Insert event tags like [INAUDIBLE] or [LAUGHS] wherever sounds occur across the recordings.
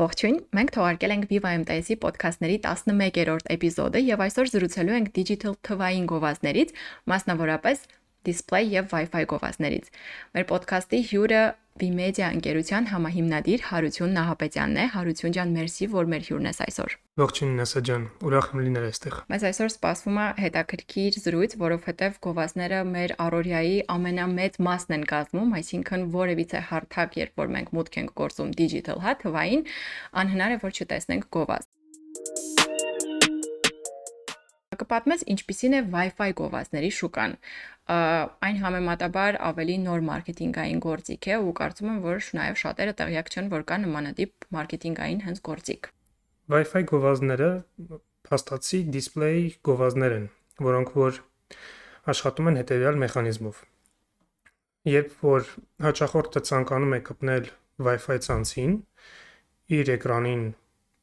Ողջույն, մենք թողարկել ենք Viva MTS-ի ոդքասթների 11-րդ էպիզոդը եւ այսօր զրուցելու ենք digital թվային գովազդներից, մասնավորապես display եւ Wi-Fi գովազդներից։ Մեր ոդքասթի հյուրը Vimedia ընկերության համահիմնադիր Հարություն Նահապետյանն է։ Հարություն ջան, մերսի, որ մեր հյուրն ես այսօր։ Ողջույն Նասա ջան, ուրախ եմ լինել այստեղ։ Մեզ այսօր սպասվում է հետաքրքիր զրույց, որովհետև գովազդները մեր առօրյայի ամենամեծ մասն են կազմում, այսինքն որևիցե հարթակ, երբ որ մենք մուտք ենք գործում digital հա թվային, անհնար է որ չտեսնենք գովազդ կպատմես ինչպիսին է Wi-Fi գովազդների շուկան այն համեմատաբար ավելի նոր մարքեթինգային գործիք է ու կարծում եմ, որ նաև շատերը տեղյակ չեն, որ կա նմանատիպ մարքեթինգային հենց գործիք։ Wi-Fi գովազդները փաստացի դիսպլեյ գովազդներ են, որոնք որ աշխատում են հետևյալ մեխանիզմով։ Երբ որ հաճախորդը ցանկանում է կպնել Wi-Fi ցանցին, իր էկրանին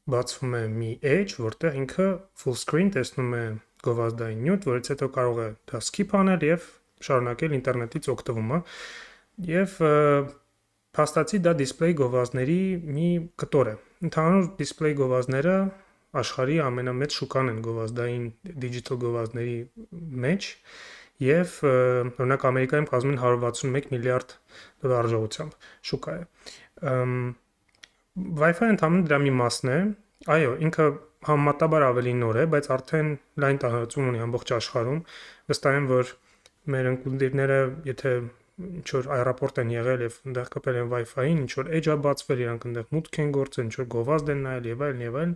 բացվում է մի edge, որտեղ ինքը full screen տեսնում է գովազդային նյութ, որից հետո կարող է դա skip անել եւ շարունակել ինտերնետից օգտվումը եւ փաստացի դա դիսպլեյ գովազդների մի կտոր է։ Ընդհանուր դիսպլեյ գովազդները աշխարհի ամենամեծ շուկան են գովազդային դիջիտալ գովազդների մեջ եւ օրինակ Ամերիկայում կազմում են 161 միլիարդ դոլար արժողությամբ շուկա է։ Wi-Fi-ը ընդհանուր դրա մի մասն է։ Այո, ինքը համեմատաբար ավելի նոր է, բայց արդեն լայն տարածում ունի ամբողջ աշխարհում։ Վստահ եմ, որ մեր ընկերները, եթե ինչ որ аэропорт են եղել եւ այնտեղ կապել են Wi-Fi-ին, ինչ որ edge-ա բացվել, իրանք այնտեղ մուտք են գործել, ինչ որ գովազդ են նայել եւ այլն եւ այլն,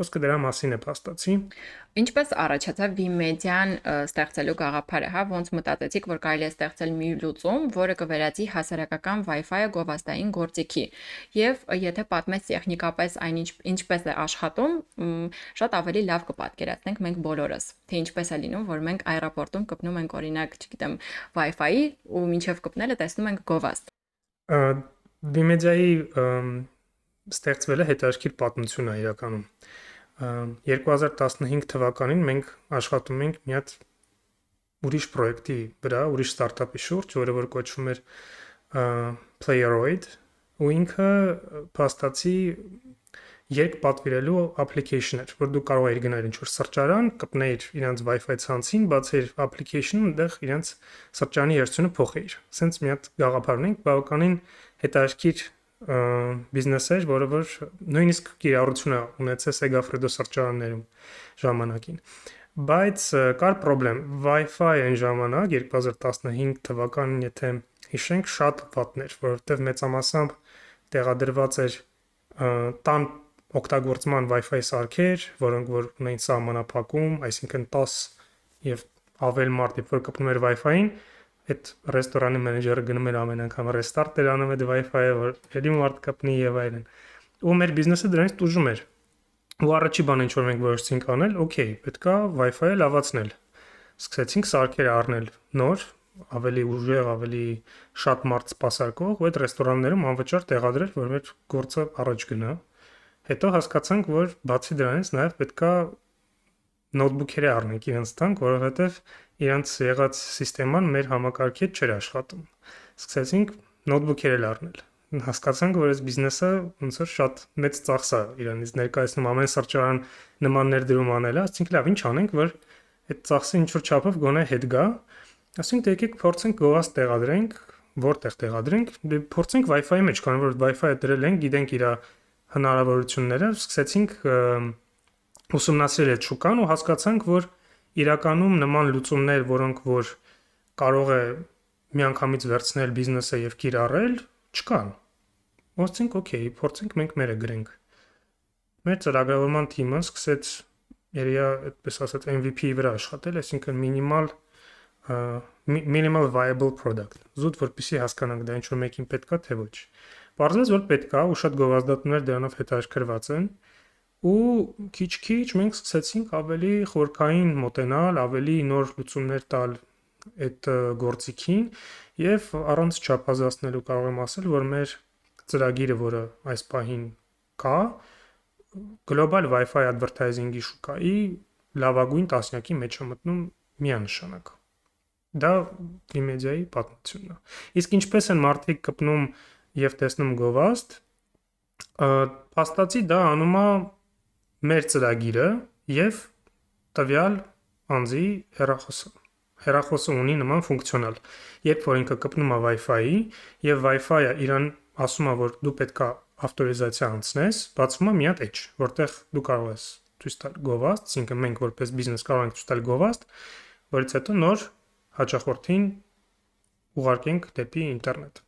Խոսքը դրա մասին է փաստացի։ Ինչպես առաջացավ Vimedia-ն ստեղծելու գաղափարը, հա, ոնց մտածեցիք, որ կարելի է ստեղծել մի լուծում, որը կվերածի հասարակական Wi-Fi-ը գովազդային գործիքի։ Եվ եթե պատմես տեխնիկապես այն ինչ, ինչպես է աշխատում, շատ ավելի լավ կպատկերացնենք մենք բոլորս, թե ինչպես է լինում, որ մենք аэроպորտում կպնում ենք օրինակ, չգիտեմ, Wi-Fi-ի ու մինչև կպնելը տեսնում ենք գովազդ։ Vimedia-ի ստեղծվելը հետաքրքիր պատմություն է իրականում։ Ա, 2015 թվականին մենք աշխատում ենք մի հատ ուրիշ պրոյեկտի վրա, ուրիշ ստարտափի շուրջ, որը որ կոչվում էր Playeroid, ու ինքը փաստացի երկ պատվիրելու application էր, որ դու կարող էիր գնալ ինչ-որ սրճարան, կպնեիր իրենց Wi-Fi ցանցին, բացեիր application-ը, այնտեղ իրենց սրճարանի երթությունը փոխեիր։ Սենց մի հատ գաղափար ունենք, բավականին հետաքրքիր բիզնես էր, որը որ նույնիսկ կիրառություն ունեցել Segafredo սրճարաններում ժամանակին։ Բայց կար խնդրեմ, Wi-Fi այն ժամանակ 2015 թվականին, եթե հիշենք, շատ վատներ, որովհետև մեծամասամբ տեղադրված էր տան օգտագործման Wi-Fi սարքեր, որոնք որ ունեին սահմանափակում, այսինքն 10 եւ ավել մարդ, երբ որ կպնում էր Wi-Fi-ին, այդ ռեստորանի մենեջերը գնում էր ամեն անգամ էր անում այդ Wi-Fi-ը, որ ելի մարդ կապնի եւ այլն։ Ու մեր բիզնեսը դրանից տուժում էր։ Ու առաջի բանը ինչ որ մենք որոշեցինք անել, օքեյ, պետքա Wi-Fi-ը լավացնել։ Սկսեցինք սարքեր առնել նոր, ավելի ուժեղ, ավելի շատ մարդ սպասարկող, ու այդ ռեստորաններում անվճար տեղադրել, որ մեր գործը առաջ գնա։ Հետո հասկացանք, որ բացի դրանից նաև պետքա նոթբուքերը առնենք իրենց տանք, որովհետև իրանց եղած համակարգը մեր համակարգի հետ չէր աշխատում։ Սկսեցինք նոթբուքեր էլ առնել։ Հասկացանք, որ այս բիզնեսը ոնց որ շատ մեծ ծախս է իրանից ներկայացնում ամեն սրճարան նման ներդրում անելը, ասենք լավ, ինչ անենք, որ այդ ծախսը ինչ որ չափով գոնե հետ գա։ Ասենք դե եկեք փորձենք գովազ տեղադրենք, որտեղ տեղադրենք, դե փորձենք Wi-Fi-ի մեջ, քանի որ Wi-Fi-ը դրել ենք, գիտենք իր հնարավորությունները, սկսեցինք ուսումնասիրել այդ շուկան ու հասկացանք, որ իրականում նման լուծումներ, որոնք որ կարող է միանգամից վերցնել բիզնեսը եւ կիրառել, չկան։ Ոսցինք, օքեյ, փորձենք մենք մերը գրենք։ Մեր ծրագրավորման թիմը սկսեց երեա այդպես ասած MVP-ի վրա աշխատել, այսինքն մինիմալ minimal viable product։ Զուտ որպեսի հասկանանք դա ինչ որ մեկին պետքա թե ոչ։ Պարզվեց որ պետքա ու շատ գովազդատներ դրանով հետաքրքրված են ու քիչ-քիչ մենք սկսեցինք ավելի խորքային մոտենալ, ավելի նոր լուծումներ տալ այդ գործիքին եւ առանց չափազանցնելու կարող եմ ասել, որ մեր ծրագիրը, որը այս պահին կա, գլոբալ Wi-Fi advertising-ի շուկայի լավագույն տասնյակի մեջ է մտնում միանշանակ։ Դա Wikimedia-ի պատմությունն է։ Իսկ ինչպես են մարդիկ կպնում եւ տեսնում գովազդ, Փաստացի դա անում է մեր ծրագիրը եւ տվյալ անձի հեռախոսը։ Հեռախոսը ունի նման ֆունկցիոնալ։ Երբ որ ինքը կպնում է Wi-Fi-ի եւ Wi-Fi-ը իրան ասում է, որ դու պետքա ավտորիզացիա անցնես, բացվում է մի հատ edge, որտեղ դու կարող ես ցույց տալ գովազդ, այսինքն մենք որպես բիզնես կարող ենք ցույց տալ գովազդ, որից հետո նոր հաճախորդին ուղարկենք դեպի ինտերնետ։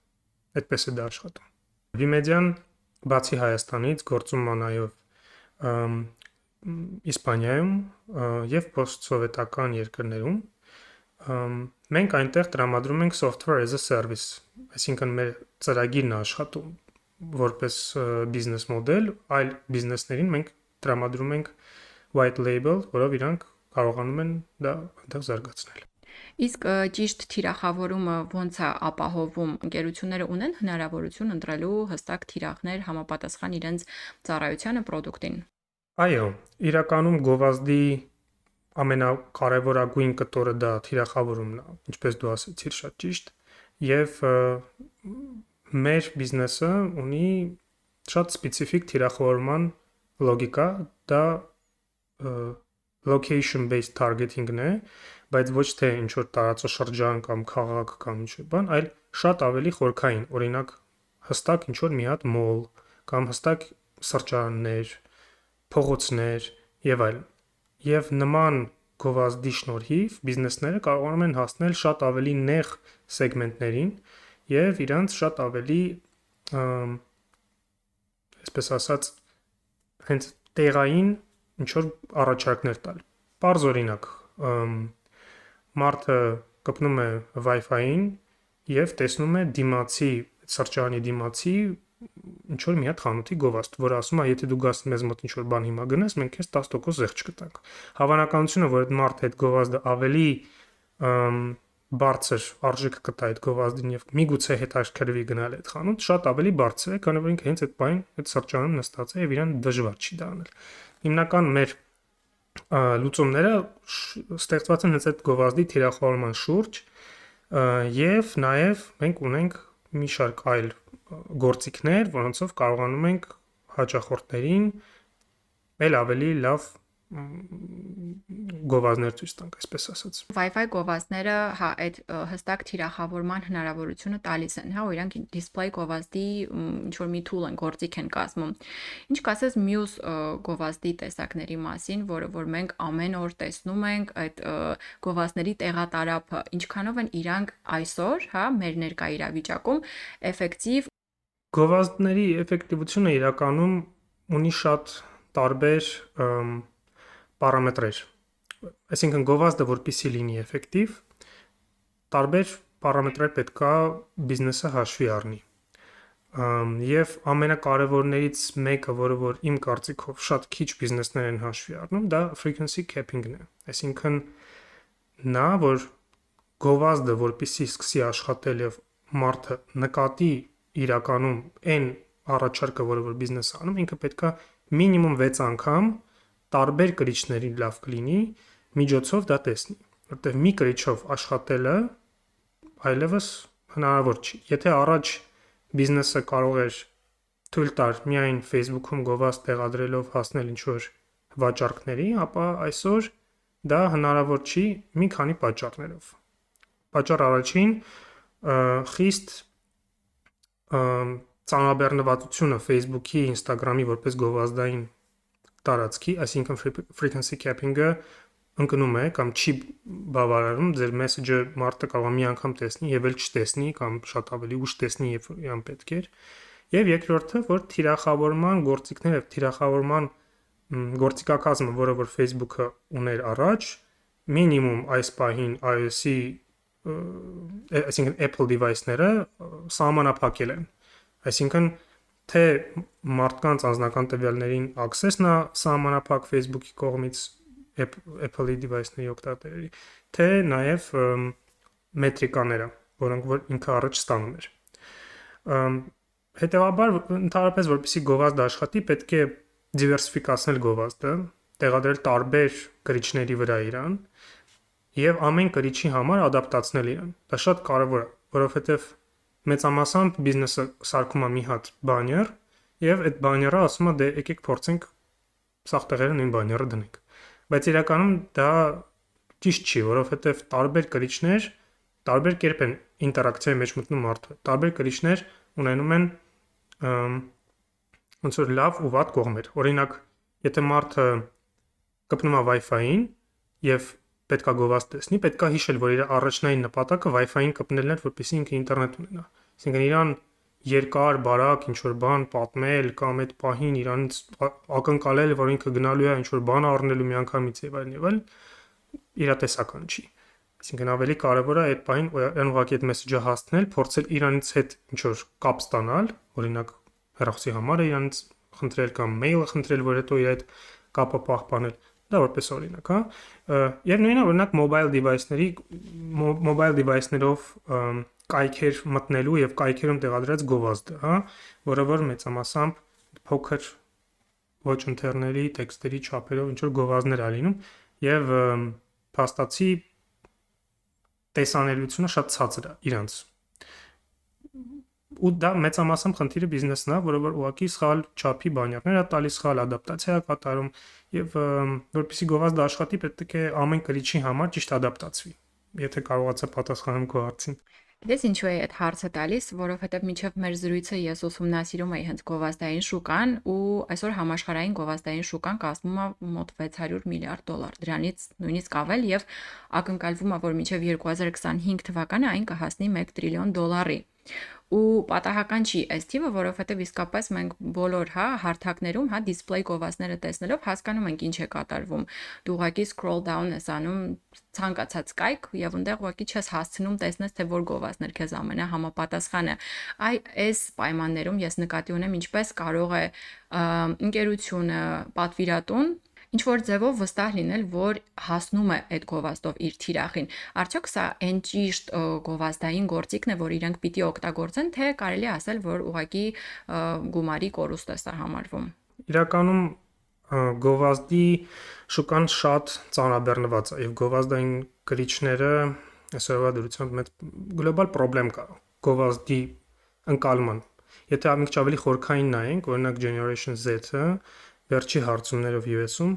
Այդպես է դա աշխատում։ Vimedia-ն բացի Հայաստանից գործում է նաև Իսպանիայում եւ post-սովետական երկրներում մենք այնտեղ տրամադրում ենք software as a service, այսինքն մեր ծրագիրն է աշխատում որպես բիզնես մոդել, այլ բիզնեսներին մենք տրամադրում ենք white label, որով իրանք կարողանում են դա այնտեղ զարգացնել։ Իսկ ճիշտ թիրախավորումը ո՞նց է ապահովում։ Ընկերությունները ունեն հնարավորություն ընտրելու հստակ թիրախներ համապատասխան իրենց ծառայությանը, ապրանքին։ Այո, իրականում գովազդի ամենակարևորագույն կտորը դա թիրախավորումն է, ինչպես դու ասացիր, շատ ճիշտ։ Եվ մեր բիզնեսը ունի շատ սպეციფიկ թիրախավորման լոգիկա, դա location based targeting-ն է, բայց ոչ թե ինչ որ տարածաշրջան կամ քաղաք կամ ինչ որ բան, այլ շատ ավելի խորքային, օրինակ հստակ ինչ որ մի հատ մոլ կամ հստակ սրճարաններ, փողոցներ եւ այլն։ Եվ նման գովազդի շնորհիվ բիզնեսները կարողանում են հասնել շատ ավելի նեղ սեգմենտներին եւ իրանց շատ ավելի այսպես ասած հենց տեղային ինչ որ առաջարկներ տալ։ Պարզ օրինակ, մարդը կպնում է Wi-Fi-ին եւ տեսնում է դիմացի սրճարանի դիմացի ինչ որ մի հատ խանութի գովազդ, որը ասում է, եթե դու գաս մեզ մոտ ինչ որ բան հիմա գնաս, մենք քեզ 10% զեղչ կտանք։ Հավանականությունը, որ այդ մարդը այդ գովազդը ավելի բարձր արժեք կտա այդ գովազդին եւ միգուցե հետաքրքրվի գնալ այդ խանութ, շատ ավելի բարձր է, քանի որ ինքը հենց այդ բան այդ սրճարանում նստած է եւ իրան դժվար չի դառնել։ Հիմնական մեր լուծումները ստեղծված են հենց այդ գովազդի թիրախորման շուրջ եւ նաեւ մենք ունենք մի շարք այլ գործիքներ, որոնցով կարողանում ենք հաճախորդներին ել ավելի լավ գովազդներ ցույց տանք, այսպես ասած։ Wi-Fi գովազդները, հա, այդ հստակ թիրախավորման հնարավորությունը տալիս են, հա, ու իրանք display գովազդի ինչ որ մի tool են, գործիք են կազմում։ Ինչ կասես մյուս գովազդի տեսակների մասին, որը որ մենք ամեն օր տեսնում ենք այդ գովազդների տեղատարափը, ինչքանով են իրանք այսօր, հա, մեր ներկա իրավիճակում էֆեկտիվ Գովազդների էֆեկտիվությունը իրականում ունի շատ տարբեր պարամետրեր։ Այսինքն գովազդը որպեսի լինի էֆեկտիվ, տարբեր պարամետրեր պետքա բիզնեսը հաշվի առնի։ Եվ ամենակարևորներից մեկը, որը որ իմ կարծիքով շատ քիչ բիզնեսներ են հաշվի առնում, դա frequency capping-ն է։ Այսինքն նա, որ գովազդը որպեսի սկսի աշխատել եւ մարդը նկատի իրականում այն առաջարկը, որը որ բիզնեսը անում, ինքը պետքա մինիմում 6 անգամ տարբեր կրիչների լավ կլինի միջոցով դա տեսնի, որտեղ մի կրիչով աշխատելը այլևս հնարավոր չի։ Եթե առաջ բիզնեսը կարող էր թույլ տար միայն Facebook-ում գովազդ տեղադրելով հասնել ինչ-որ վաճառքների, ապա այսօր դա հնարավոր չի մի քանի պատճառներով։ Պատճառ առաջին խիստ ծանրաբեռնվածությունը Facebook-ի, Instagram-ի որպես գովազդային տարածքի, այսինքն frequency capping-ը ընկնում է կամ չի բավարարում ձեր մեսեջը մարդը կարող է մի անգամ տեսնի եւ էլ չտեսնի կամ շատ ավելի ուշ տեսնի երբ իրան պետք էր եւ երկրորդը որ թիրախավորման գործիքները եւ թիրախավորման գործիքակազմը որը որ Facebook-ը ուներ առաջ մինիմում այս պահին iOS-ի այսինքն Apple device-ները սահմանափակել են այսինքն թե մարդկանց անձնական տվյալներին access-ն է սահմանափակ Facebook-ի կողմից Apple-ի device-ների օգտատերերի, թե նաև մետրիկաները, որոնք որ ինքը առաջ ստանում էր։ Հետևաբար ընդհանրապես որպեսի գովազդը աշխատի, պետք է դիվերսիֆիկացնել գովազդը, տեղադրել տարբեր կրիչների վրա իրան եւ ամեն կրիչի համար ադապտացնել իրան։ Դա շատ կարեւոր է, որովհետեւ մեծամասամբ բիզնեսը սարքում է մի հատ բաներ եւ այդ բաները ասում է դե եկեք փորձենք սաղ տեղերը նույն բաները դնենք։ Բայց իրականում դա ճիշտ չի, որովհետեւ տարբեր կրիչներ տարբեր կերպ են ինտերակցիայի մեջ մտնում մարդը։ Տարբեր կրիչներ ունենում են ոնց որ լավ ու վատ կողմեր։ Օրինակ, եթե մարդը կպնում է Wi-Fi-ին եւ պետքա գովազ տեսնի, պետքա հիշել, որ իր առաջնային նպատակը Wi-Fi-ին կպնելն էր, որպեսզի ինքը ինտերնետ ունենա։ Այսինքն իրան երկար, բարակ ինչ որ բան պատմել կամ այդ պահին իրանից ակնկալել, որ ինքը գնալու է ինչ որ բան առնելու միանգամից եւ այլն եւ այլն, իրատեսական չի։ Այսինքն ավելի կարևոր է այդ պահին այն ուղղակի այդ մեսեջը հասցնել, փորձել իրանից հետ ինչ որ կապ ստանալ, օրինակ հեռախոսի համարը իրանից խնդրել կամ մեյլը խնդրել, որ հետո իր այդ կապը պահպանել դա որպես օրինակ, հա։ Եվ նույնը օրինակ mobile device-ների mobile device-ներով կայքեր մտնելու եւ կայքերում տեղադրած գովազդը, հա, որը որ մեծամասամբ փոքր ոչ ընթերների տեքստերի չափերով ինչ որ գովազդներ ա լինում եւ փաստացի տեսանելիությունը շատ ցածր է իրանց ու դա մեծամասամբ խնդիրը բիզնեսն է, որը որ ուղակի սխալ չափի բանյակներ է տալիս, սխալ ադապտացիա է կատարում եւ որpիսի գովազդը աշխատի, պետք է ամեն կրիչի համար ճիշտ ադապտացվի։ Եթե կարողացա պատասխանեմ քո հարցին։ Գիտես ինչու է այդ հարցը տալիս, որովհետև միջև մեր զրույցը ես ուսումնասիրում էի հենց գովազդային շուկան ու այսօր համաշխարհային գովազդային շուկան կազմում է մոտ 600 միլիարդ դոլար։ Դրանից նույնիսկ ավել եւ ակնկալվում է, որ միջև 2025 թվականը այն կհասնի 1 տրիլիոն դոլարի ու պատահական չի այս թիվը, որովհետև իսկապես մենք բոլոր, հա, հարթակներում, հա, display գովազդները տեսնելով հասկանում ենք ինչ է կատարվում։ Դու ուղղակի scroll down ես անում ցանկացած կայք եւ այնտեղ ուղղակի չես հասցնում տեսնես թե որ գովազդներ քեզ ամենահամապատասխանը։ Այ այս պայմաններում ես նկատի ունեմ ինչպես կարող է ընկերությունը պատվիրատուն ինչ որ ձևով վստահ լինել, որ հասնում է այդ գովազդով իր թիրախին։ Արդյոք սա այն ճիշտ գովազդային գործիքն է, որ իրենք պիտի օգտագործեն, թե կարելի ասել, որ ուղակի գումարի կորուստ է սա համարվում։ Իրականում գովազդի շուկան շատ ծանրաբեռնված է եւ գովազդային գրիչները այսօրվա դրությամբ մեծ գլոբալ խնդրեմ կա գովազդի ընկալման Եթե ամիջ ավելի խորքային նայենք, օրինակ Generation Z-ը վերջի հարցումներով US-ում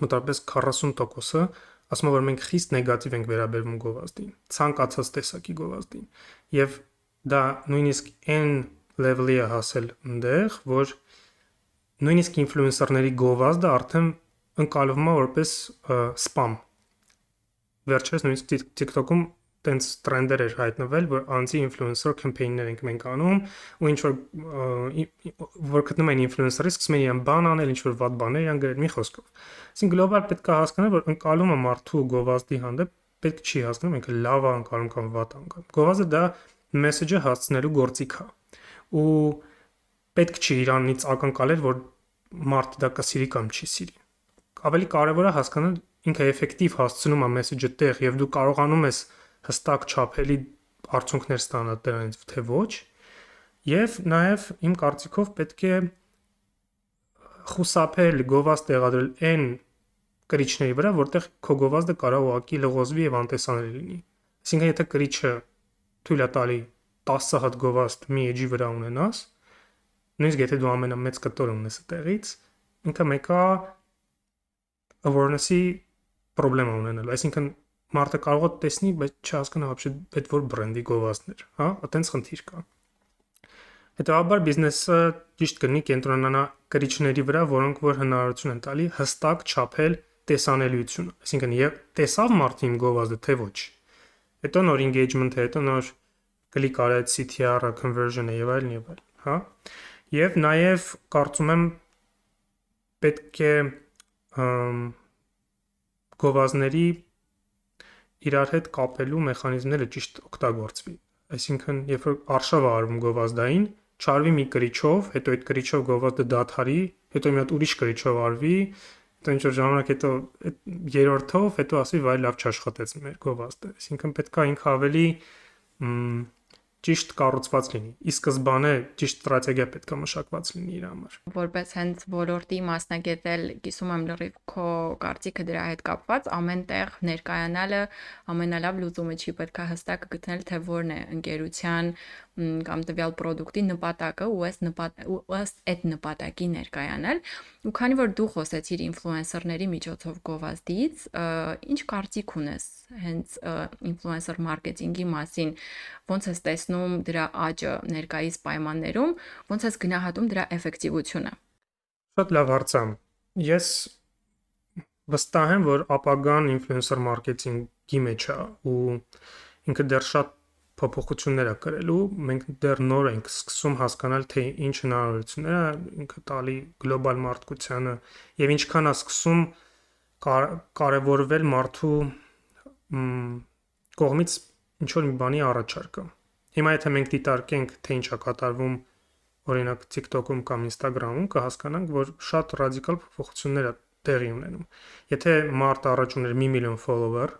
մոտավորապես 40%-ը ասում է որ մենք խիստ նեգատիվ ենք վերաբերվում գովազդին, ցանկացած տեսակի գովազդին։ Եվ դա նույնիսկ այն level-ի է հասել այնտեղ, որ նույնիսկ ինֆլուենսերների գովազդը արդեն ընկալվում է որպես սպամ։ Վերջերս նույնիսկ TikTok-ում տենց տրենդեր էր հայտնվել, որ անձի ինֆլուենսեր կամպեյններ ենք մենք անում, ու ինչ որ որ գտնում են ինֆլուենսերի, սկսում են իրեն բան անել, ինչ որ վատ բաներ իրան գրել մի խոսքով։ Այսինքն գլոբալ պետք է հասկանալ, որ ընկալումը մարդու գովազդի հանդեպ պետք չի հասկանում ինքը լավ է ընկալում կամ վատ ընկալում։ Գովազդը դա մեսեջը հասցնելու գործիք է։ Ու պետք չի իրանից ակնկալել, որ մարդը դա կսիրի կամ չի սիրի։ Ավելի կարևոր է հասկանալ ինքը էֆեկտիվ հասցնում է մեսեջը տեղ եւ դու կարողանում ես հստակ չափելի արդյունքներ ստանալ դրանից թե ոչ եւ նաեւ իմ կարծիքով պետք է խուսափել գովազդ տեղադրել այն կրիչների վրա, որտեղ քո գովազդը կարող ուղակի լղոզվի եւ անտեսանելի լինի։ Այսինքն եթե կրիչը թույլ է տալի 10 հատ գովազդ մի էջի վրա ունենաս, նույնիսկ եթե դու ամենամեծ կտորը ունես այդտեղից, ինքը մեկա awareness-ի խնդրեմ ունենալու։ Այսինքն մարդը կարող է տեսնի, բայց չհասկանա вообще այդ որ բրենդի գովազդներ, հա, այտենց խնդիր կա։ Հետևաբար բիզնեսը ճիշտ կնի կենտրոնանա կրիչների վրա, որոնք որ հնարավորություն են տալի հստակ չափել տեսանելիությունը։ Այսինքն եւ տեսավ մարդը իմ գովազդը թե ոչ։ Հետո նոր engagement-ը, հետո նոր կլիկ արած CTR-ը, conversion-ը եւ այլն եւ այլն, հա։ Եվ նաեւ կարծում եմ պետք է գովազդների իրար հետ կապելու մեխանիզմները ճիշտ օգտագործվի։ Այսինքն, երբ որ արշավ է արվում գովազդային, չարվի մի կրիչով, հետո այդ կրիչով գովազդը դադարի, հետո մի հատ ուրիշ կրիչով արվի, հետո ինչ որ ժամանակ հետո երրորդով, հետո ասի վայ լավ չաշխատեց մեր գովազդը։ Այսինքն պետք է ինքը ավելի ճիշտ կառուցված լինի։ Ի սկզբանե ճիշտ ստրատեգիա պետք է մշակված լինի իր համար։ Որպես հենց ոլորտի մասնագետ էլ կիսում եմ լրիվ քո կարծիքը դրա հետ կապված, ամենտեղ ներկայանալը ամենալավ լուծումը չի, պետք է հստակ գտնել թե որն է ընկերության կամ տվյալ ապրանքի նպատակը ու ըստ նպատ ու ըստ այդ նպատակի ներկայանալ ու քանի որ դու խոսեցիր ինֆլուենսերների միջոցով գովազդից ինչ կարծիք ունես հենց ինֆլուենսեր մարքեթինգի մասին ո՞նց ես տեսնում դրա աճը ներկայիս պայմաններում ո՞նց ես գնահատում դրա էֆեկտիվությունը շատ լավ հարցամ ես վստահ եմ որ ապագան ինֆլուենսեր մարքեթինգի մեջ է ու ինքը դեռ շատ փոփոխություններ է կրելու, մենք դեռ նոր ենք սկսում հասկանալ, թե ինչ հնարավորություններ է ինքը տալի գլոբալ մարդկությանը եւ ինչքան է սկսում կարևորվել մարդու կողմից ինչ որ մի բանի առաջարկը։ Հիմա եթե մենք դիտարկենք, թե ինչ է կատարվում օրինակ TikTok-ում կամ Instagram-ում, կհասկանանք, որ շատ ռադիկալ փոփոխություններ է տեղի ունենում։ Եթե մարդ առաջ ուներ 1 միլիոն follower,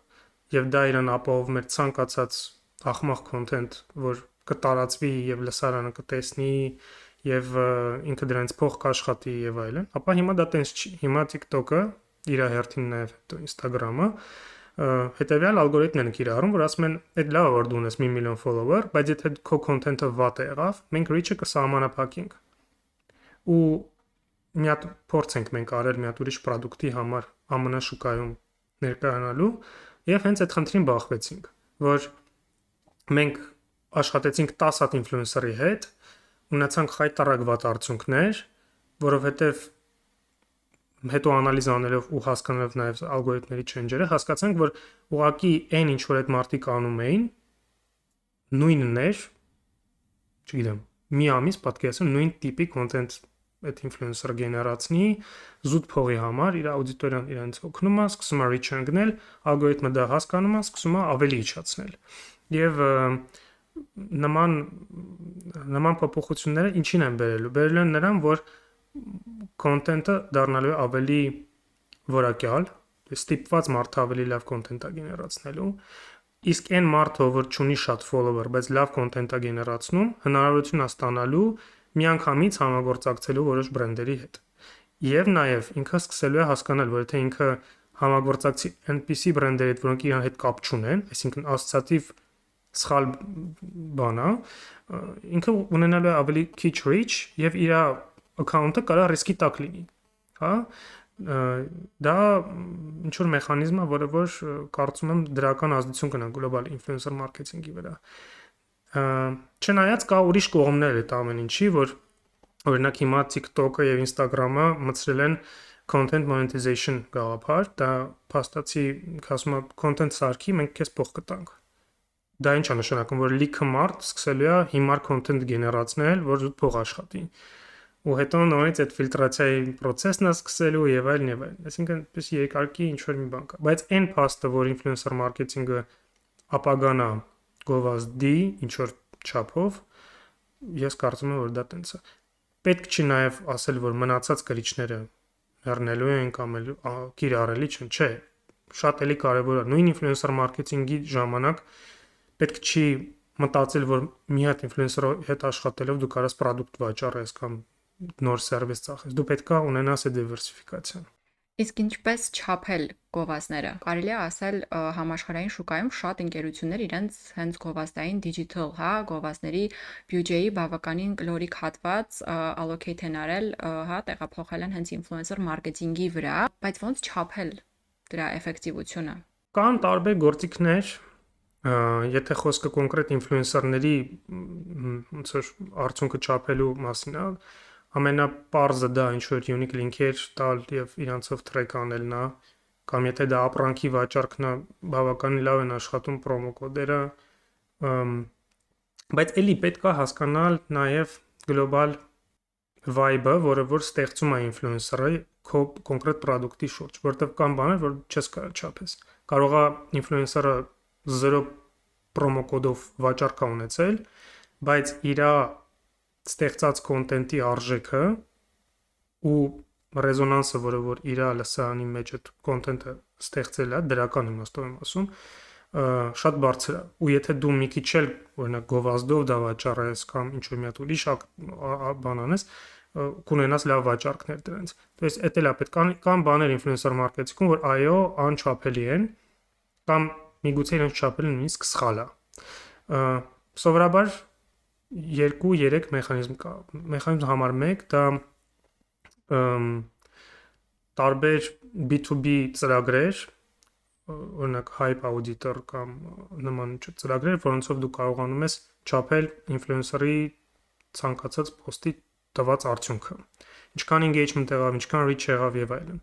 եւ դա իրան ապահովում էր ցանկացած ախմախ content, որ կտարածվի եւ լսարանը կտեսնի եւ ինքը դրանից փող կաշխատի եւ այլն, ապա հիմա դա տենց չի։ Հիմա TikTok-ը իր հերթին նաեւ Instagram-ը հետեւյալ ալգորիթմն են կիրառում, որ ասում են, այդ լավ որ դու ունես 1 միլիոն follower, բայց եթե քո content-ը վատ է եղավ, մենք reach-ը կսահմանափակենք։ Ու մի հատ փորձ ենք մենք արել մի հատ ուրիշ product-ի համար ԱՄՆ շուկայում ներկայանալու եւ հենց այդ խնդրին բախվեցինք, որ մենք աշխատեցինք 10 հատ ինֆլուենսերի հետ, ունեցանք խայտարակ վատ արդյունքներ, որովհետև հետո անալիզ անելով ու հասկանալով նաև ալգորիթմների չենջերը, հասկացանք, որ ուղակի այն ինչ որ այդ մարտիկ անում էին, նույնն էր, չգիտեմ, մի ամիս պատկերացնում նույն տիպի կոնտենտ այդ ինֆլուենսերը գեներացնի զուտ փողի համար իր աուդիտորիան իրենց օգնում է, սկսում է reach ընկնել, ալգորիթմը դա հասկանում է, սկսում է ավելի իջացնել եւ նման նման փոփոխությունները ինչին են բերելու բերելու են նրան որ կոնտենտը դառնալու է ավելի որակյալ ստիպված մարդը ավելի լավ կոնտենտ է գեներացնելու իսկ այն մարդը որ ունի շատ follower բայց լավ կոնտենտ է գեներացնում հնարավորություն է ստանալու միանգամից համագործակցելու որոշ բրենդերի հետ եւ նաեւ ինքը սկսելու է հասկանալ որ եթե ինքը համագործակցի NPC բրենդերի հետ որոնք իրան հետ կապ չունեն այսինքն ասոցիատիվ սխալ բան է, ինքը ունենալու է ավելի քիչ reach եւ իր account-ը կարա ռիսկի տակ լինի, հա? Դա ինչ որ մեխանիզմ է, որը որ կարծում եմ դրական ազդեցություն կնա գլոբալ ինֆլուենսեր մարքեթինգի վրա։ Չնայած կա ուրիշ կողմներ այդ ամեն ինչի, որ օրինակ հիմա TikTok-ը եւ Instagram-ը մտցրել են content monetization գաղափար, դա փաստացի ասում է content սարքի մենք քեզ փող կտանք Դա ինչ է նշանակում, որ լիքը մարդ սկսելու է հիմար կոնտենտ գեներացնել, որ զուտ փող աշխատի։ Ու հետո նորից այդ ֆիլտրացիայի process-ն է սկսելու եւ այլն եւ այլն։ Այսինքն, պես երկարկի ինչ որ մի բան կա։ Բայց այն փաստը, որ ինֆլուենսեր մարքեթինգը ապագան է գովազդի ինչ որ չափով, ես կարծում եմ, որ դա տենց է։ Պետք չի նաեւ ասել, որ մնացած կրիչները հեռնելու են կամ կիրառելի չեն, չէ։ Շատ էլի կարևոր է։ Նույն ինֆլուենսեր մարքեթինգի ժամանակ պետք չի մտածել, որ մի հատ ինֆլուենսերի հետ աշխատելով դու կարաս product վաճառես կամ նոր սերվիս ծախես։ Դու պետքա ունենաս այդ դիվերսիֆիկացիան։ Իսկ ինչպես չափել գովազդները։ Կարելի է ասել համաշխարհային շուկայում շատ ընկերություններ իրենց հենց գովազդային digital, հա, գովազդների բյուջեի բավականին կլորիկ հատված allocate են արել, հա, տեղափոխել են հենց influencer marketing-ի վրա, բայց ոնց չափել դրա էֆեկտիվությունը։ Կան տարբեր գործիքներ, եթե խոսքը կոնկրետ ինֆլուենսերների ոնց որ արդյունքը չափելու մասին է, ամենապարզը դա ինչ որ unique link-էր տալ եւ իրանցով track անելն է, կամ եթե դա ապրանքի վաճառքն է, բավականին լավ են աշխատում պրոմո կոդերը, բայց ելի պետք է հասկանալ նաեւ գլոբալ vibe-ը, որը որ ստեղծում է ինֆլուենսերը քո կոնկրետ product-ի շուրջ, որտեղ կան բաներ, որ չես կարող չափես։ Կարող է ինֆլուենսերը 0 պրոմո կոդով վաճառք ունեցել, բայց իր ստեղծած կոնտենտի արժեքը ու ռեզոնանսը, որը որ իր լսարանի մեջ այդ կոնտենտը ստեղծել է, դրական իմաստով եմ ասում, շատ բարձր է ու եթե դու մի քիչ էլ օրինակ գովազդով դա վաճառես կամ ինչ որ մի հատ ուրիշ բան անես կունենաս լավ վաճառքներ դրանց то есть это լա պետք կան կան բաներ ինֆլուենսեր մարքեթինգում որ այո անչափելի են կամ միգուցե իրենց չափելը նույնիսկ սխալ է սովորաբար 2-3 մեխանիզմ կա մեխանիզմ համար 1 դա տարբեր B2B ծրագրեր օրինակ Hype Auditor կամ նման ծրագրեր, որոնցով դու կարողանում ես չափել ինֆլուենսերի ցանկացած post-ի տված արդյունքը։ Ինչքան engagement եղավ, ինչքան reach եղավ եւ այլն։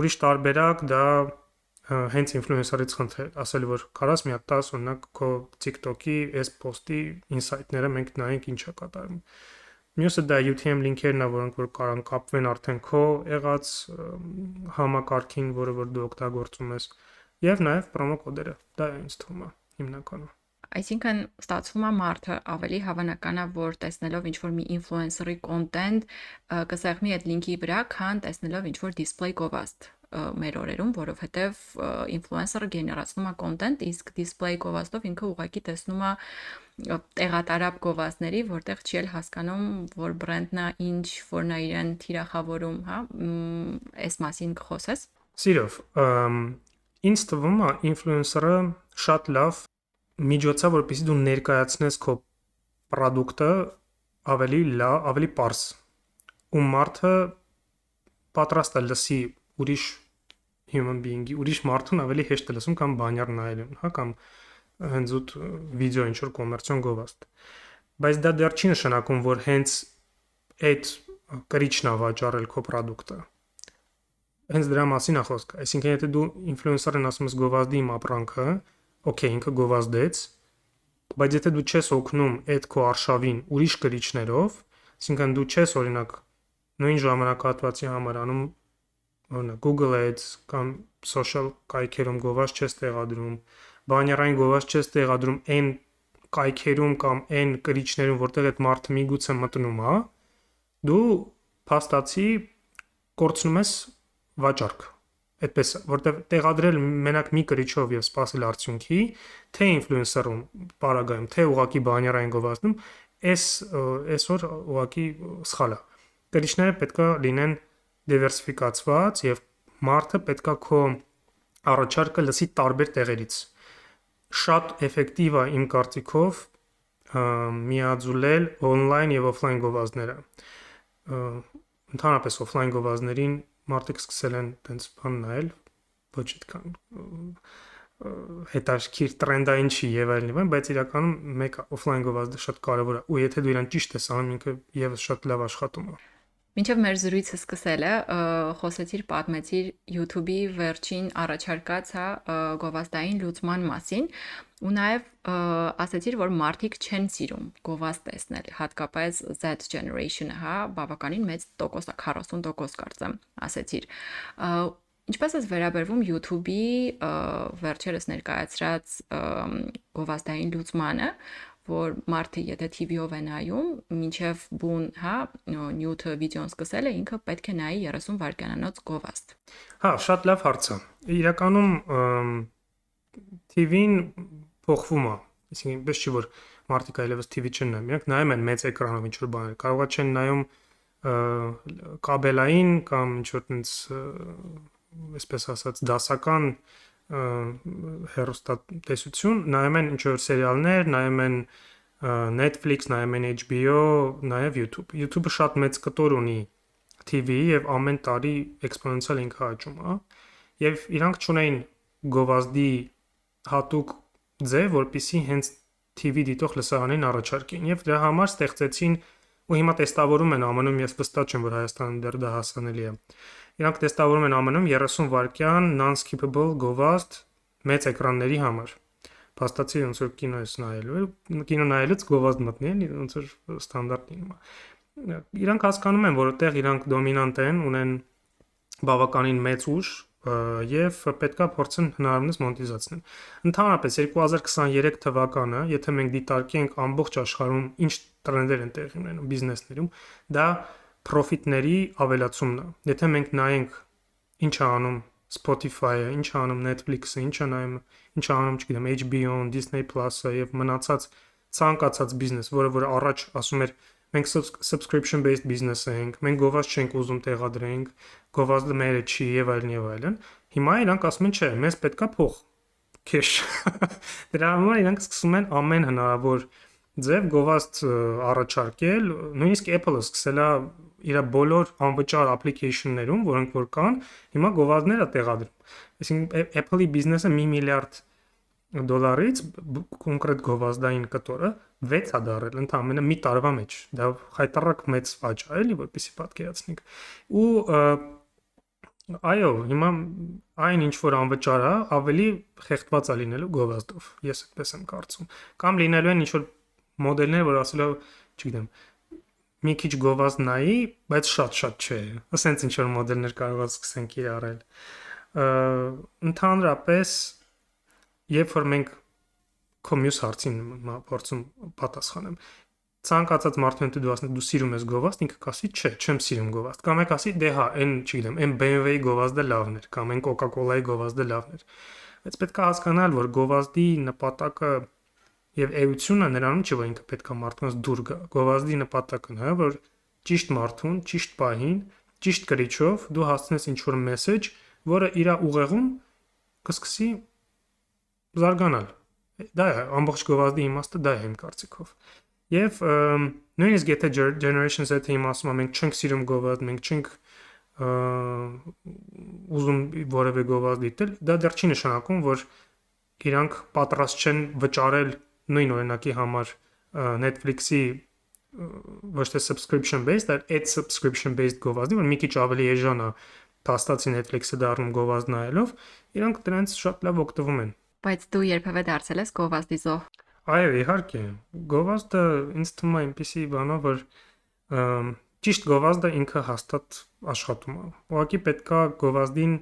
Ուրիշ տարբերակ դա հենց ինֆլուենսերից խնդրել, ասել որ կարաս մի հատ 10 օրինակ քո TikTok-ի այս post-ի insight-ները մենք նայենք ինչա կատարում։ Մյուսը դա UTM լինքերն է, որոնք որ կարան կապվեն արդեն քո եղած համակարգին, որը որ դու օգտագործում ես, եւ նաեւ պրոմո կոդերը։ Դա է ինձ թվում է հիմնականում։ Այսինքն ստացվում է մարդը ավելի հավանական է, որ տեսնելով ինչ-որ մի ինֆլուենսերի կոնտենտ կսեղմի այդ լինքի վրա, քան տեսնելով ինչ-որ դիսպլեյ գովաստ մեր օրերում, որովհետև ինֆլուենսերը գեներացնում է կոնտենտ, իսկ դիսպլեյ գովաստով ինքը ուղղակի տեսնում է տեղատարապ գովազդների, որտեղ չի էլ հասկանում, որ բրենդն է ինչ, որն է իրեն թիրախավորում, հա, այս մասին կխոսես։ Սիրով, ինձ թվում է ինֆլուենսերը շատ լավ միջոց է, որպեսզի դու ներկայացնես քո product-ը ավելի լավ, ավելի པարս։ Ու մարդը պատրաստ է լսի ուրիշ human being-ի, ուրիշ մարդուն ավելի հեշտ է լսում կամ բանյար նայելուն, հա, կամ հենց ուտ վիդեո ինչ որ կոմերցիոն գովաստ։ Բայց դա դեռ չի նշանակում, որ հենց այդ կրիչն է վաճառել քո product-ը։ Հենց դրա մասին է խոսքը։ Այսինքն եթե դու ինֆլուենսերն ասում ես գովազդի իմ ապրանքը, օքեյ, ինքը գովազդեց, բայց եթե դու չես օգնում այդ քո արշավին ուրիշ կրիչներով, այսինքն դու չես օրինակ նույն ժամանակահատվածի համար անում օրինակ Google Ads կամ social կայքերում գովազդ չես տեղադրում, բաներային գովազդ չես տեղադրում այն կայքերում կամ այն կրիչներում, որտեղ այդ մարդը միգուցե մտնում է, դու փաստացի կորցնում ես վաճառք։ Այդպես, որտեղ տեղադրել մենակ մի կրիչով եւ սпасել արդյունքի, թե ինֆլուենսերում, պարագայում, թե ուղակի բաներային գովազդում, այս այսօր ուղակի սխալ է։ Կրիչները պետքա լինեն դիվերսիֆիկացված եւ մարդը պետքա քո առաջարկը լսի տարբեր տեղերից շատ էֆեկտիվ է իմ կարծիքով միաձուլել on-line եւ off-line գովազդները։ Ընդհանրապես off-line գովազդներին մարդիկ սկսել են տենց բան նայել, ոչ այդքան հետաքրքիր տրենդային չի եւ այլն եւ բայց իրականում մեկ off-line գովազդը շատ կարեւոր է ու եթե դու իրան ճիշտ ես անում ինքը եւս շատ լավ աշխատում է Մինչև մեր զրույցը սկսելը խոսեցիր, պատմեցիր YouTube-ի վերջին առաջարկած հա գովազդային լուծման մասին ու նաև ասացիր, որ մարդիկ չեն սիրում գովազդ տեսնել, հատկապես Z generation-ը, հա, բավականին մեծ տոկոս է, 40% կարծեմ, ասեցիր։ Ինչպես է վերաբերվում YouTube-ի վերջերս ներկայացրած գովազդային լուծմանը, որ մարդը եթե TV-ով է նայում, մինչև բուն, հա, նյութը վիդեոն սկսել է, ինքը պետք է նայի 30 վայրկյանանոց գովաստ։ Հա, շատ լավ հարց է։ Իրականում TV-ն փոխվում է, այսինքն ինչպես չի որ մարդիկ այլևս TV չեն նայում, իրանք նայում են մեծ էկրանով ինչ որ բաներ, կարողա չեն նայում կաբելային կամ ինչ որ տենց այսպես ասած դասական հերոստատեսություն, նայում են ինչ որ սերիալներ, նայում են Netflix, նայում են HBO, նաև YouTube։ YouTube-ը շատ մեծ կտոր ունի TV-ի եւ ամեն տարի էքսպոնենցիալ ինքը աճում է։ Եվ իրանք ճունեին գովազդի հատուկ ձև, որpիսի հենց TV դիտող լսարանին առաջարկեն եւ դրա համար ստեղծեցին ու հիմա տեստավորում են ԱՄՆ-ում, ես վստահ չեմ, որ Հայաստանում դեռ դա հասանելի է Իրանք տեստավորում են ԱՄՆ-ում 30 վայրկյան non-skippable գովազդ մեծ էկրանների համար։ Փաստացի ոնց որ կինո ես նայելու, կինո նայելուց գովազդ մտնի, ոնց որ ստանդարտ լինում է։ Իրանք հասկանում են, որ այդտեղ իրանք դոմինանտ են, ունեն բավականին մեծ ուժ եւ պետքա փորձեն հնարավորինս մոնետիզացնել։ Ընդհանրապես 2023 թվականը, եթե մենք դիտարկենք ամբողջ աշխարհում ինչ տրենդեր են տեղի ունենում բիզնեսներում, դա profit-ների ավելացումն է։ Եթե մենք նայենք ինչ է անում Spotify-ը, ինչ անում Netflix-ը, ինչ անում, ինչ անում, չգիտեմ, HBO-ն, Disney Plus-ը եւ մնացած ցանկացած բիզնես, որը որ առաջ ասում էր մենք subscription based business ենք, մենք գովազդ չենք ուզում տեղադրենք, գովազդը մերը չի եւ այլն եւ այլն։ Հիմա իրանք ասում են, չէ, մեզ պետքա փող, cash։ [LAUGHS] Դրա համար իրանք սկսում են ամեն հնարավոր ձև գովազդ առաջարկել, նույնիսկ Apple-ը սկսել է իր բոլոր անվճար application-ներում, որոնք որ կան, հիմա գովազդներ է տեղադրում։ Այսինքն Apple-ի բիզնեսը 1 միլիարդ դոլարից կոնկրետ գովազդային կտորը 6 է դարել ընդամենը մի տարվա մեջ։ Դա խայտարակ մեծ աճ է, էլի, որպեսի պատկերացնենք։ Ու այո, հիմա այն ինչ որ անվճար է, ավելի խեղդված է լինելու գովազդով։ Ես այդպես եմ կարծում։ Կամ լինելու են ինչ որ մոդելներ, որ ասելով, չգիտեմ, մի քիչ գովազդ նայի, բայց շատ-շատ չէ։ Ասենց ինչ որ մոդելներ կարող է սկսենք իրարել։ Ընդհանրապես, երբ որ մենք քո մյուս հարցին փորձում պատասխանեմ, ցանկացած մարդու հետ դու ասես դու սիրում ես գովազդ, ինքը կասի չէ, չեմ սիրում գովազդ։ Կամ եք ասի դե հա, այն, չգիտեմ, այն BMW-ի գովազդը լավն էր, կամ այն Coca-Cola-ի գովազդը լավն էր։ Բայց պետք է հասկանալ, որ գովազդի նպատակը Եվ էությունը նրանում չի, որ ինքը պետքա մարդկանց դուր գա։ Գովազդի նպատակն է, որ ճիշտ մարդուն, ճիշտ պահին, ճիշտ կրիչով դու հասցնես ինչ-որ մեսեջ, որը իր ուղեղում կսկսի զարգանալ։ Դա է ամբողջ գովազդի իմաստը, դա է իմ կարծիքով։ Եվ նույնիսկ եթե Generation Z-ը իմ ասում է մենք չենք սիրում գովազդ, մենք չենք ուզում որևէ գովազդ դիտել, դա դեռ չի նշանակում, որ իրանք պատրաստ չեն վճարել նույն օրինակի համար Netflix-ի ոչ թե subscription based, այլ ad subscription based գովազդի, որ մի քիչ ավելի էժան է փաստացի Netflix-ը դառնում գովազդ նայելով, իրանք դրանից շատ լավ օգտվում են։ Բայց դու երբևէ դարձել ես գովազդի զոհ։ Այո, իհարկե։ Գովազդը ինձ թվում է այնպեսի բանա, որ ճիշտ գովազդը ինքը հաստատ աշխատում է։ Ուղղակի պետքա գովազդին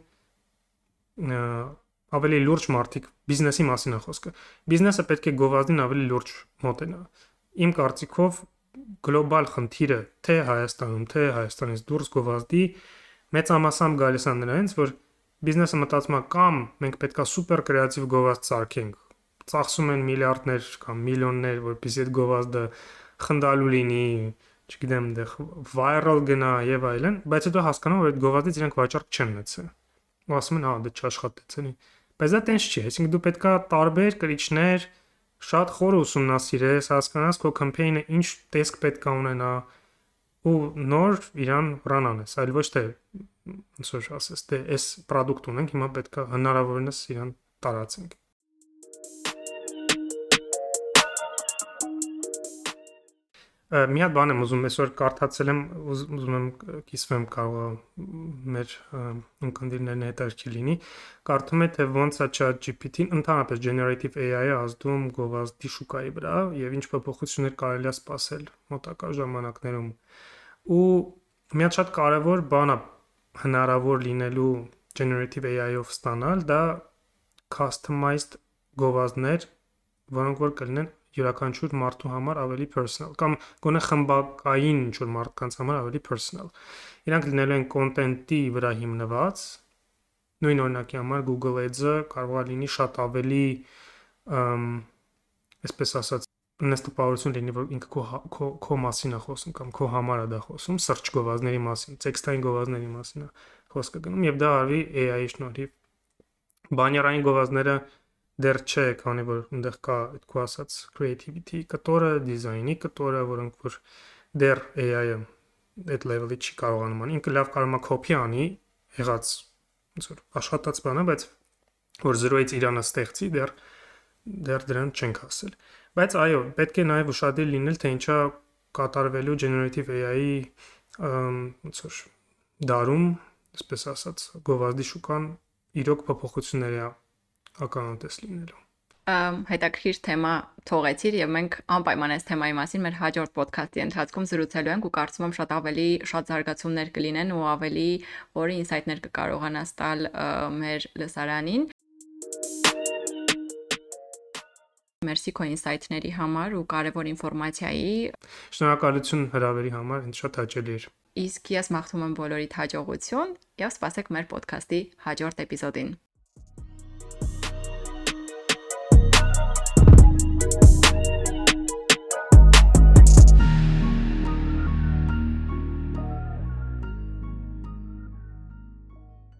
ավելի լուրջ մարդիկ բիզնեսի մասին է խոսքը։ Բիզնեսը պետք է գովազդին ավելի լուրջ մոտենա։ Իմ կարծիքով գլոբալ խնդիրը թե Հայաստանում, թե Հայաստանից դուրս գովազդի մեծամասամբ գալիս է նրանից, որ բիզնեսը մտածում է կամ մենք պետքա սուպեր կրեատիվ գովազդ սարքենք, ծախսում են միլիարդներ կամ միլիոններ, որպեսզի այդ գովազդը խնդալու լինի, չգիտեմ, դեղ viral գնա եւ այլն, բայց հետո հասկանում որ այդ գովազդից իրենք վաճառք չեն ունեցել։ Ու ասում են, հա, դա չաշխատեց, էլի։ Բայց դա տենց չի, այսինքն դու պետքա տարբեր կրիչներ շատ խոր ուսումնասիրես, հասկանաս քո կամպեյնը ինչ տեսք պետք է ունենա ու նոր իրան ռան անես, այլ ոչ թե ոնց որ ասես, դե այս product ունենք, հիմա պետքա հնարավորինս իրան տարածենք։ մի հատ բան եմ ուզում այսօր կարդացել եմ ուզում եմ կիսվեմ կարող մեր ունկնդիրներն հետաքրքիր լինի կարդում է թե ոնց է ChatGPT-ն ընդհանրապես generative AI-ը ազդում գովազդի շուկայի վրա եւ ինչ փոփոխություններ կարելի է սպասել մոտակա ժամանակներում ու մի հատ շատ կարևոր բան է հնարավոր լինելու generative AI-ով ստանալ դա customized գովազդներ որոնք որ կլինեն յուրաքանչյուր մարդու համար ավելի personal կամ գոնե խմբակային ինչ որ մարդկանց համար ավելի personal։ Իրանք լինելու են content-ի վրա հիմնված։ Նույն օրինակի համար Google Ads-ը կարող է լինի շատ ավելի այսպես ասած նստապահություն լինի, որ ինքը քո քո քո մասին է խոսում կամ քո համար է դա խոսում, search գովազդների մասին, տեքստային գովազդների մասին է խոսքը գնում եւ դա արվի AI-ի շնորհիվ։ Բանյարային գովազդները դեռ չէ, քանի որ այնտեղ կա այդ քո ասած creativity կտորը, դիզայնի կտորը, որոնք որ դեռ AI-ը այդ level-ի չի կարողանում անի։ Ինքը լավ կարող է copy անի եղած ոնց որ աշխատած բանը, բայց որ 0-ից Իրանը ստեղծի դեռ դեռ դրան չենք հասել։ Բայց այո, պետք է նաև ուշադիր լինել, թե ինչա կատարվելու generative AI-ի ոնց որ դարում, այսպես ասած, գովազդի շուկան իրոք փոփոխությունների է ականատես լինելու հետաքրքիր թեմա թողեցիր եւ մենք անպայման այս թեմայի մասին մեր հաջորդ ոդքասթի ընթացքում զրուցելու ենք ու կարծում եմ շատ ավելի շատ զարգացումներ կլինեն ու ավելի որի ինսայթներ կկարողանաս տալ մեր լսարանին Մերսի քո ինսայթների համար ու կարևոր ինֆորմացիայի։ Շնորհակալություն հրավերի համար, ինձ շատ հաճելի էր։ Իսկ ես մաղթում եմ բոլորիդ հաջողություն եւ սպասեք մեր ոդքասթի հաջորդ էպիզոդին։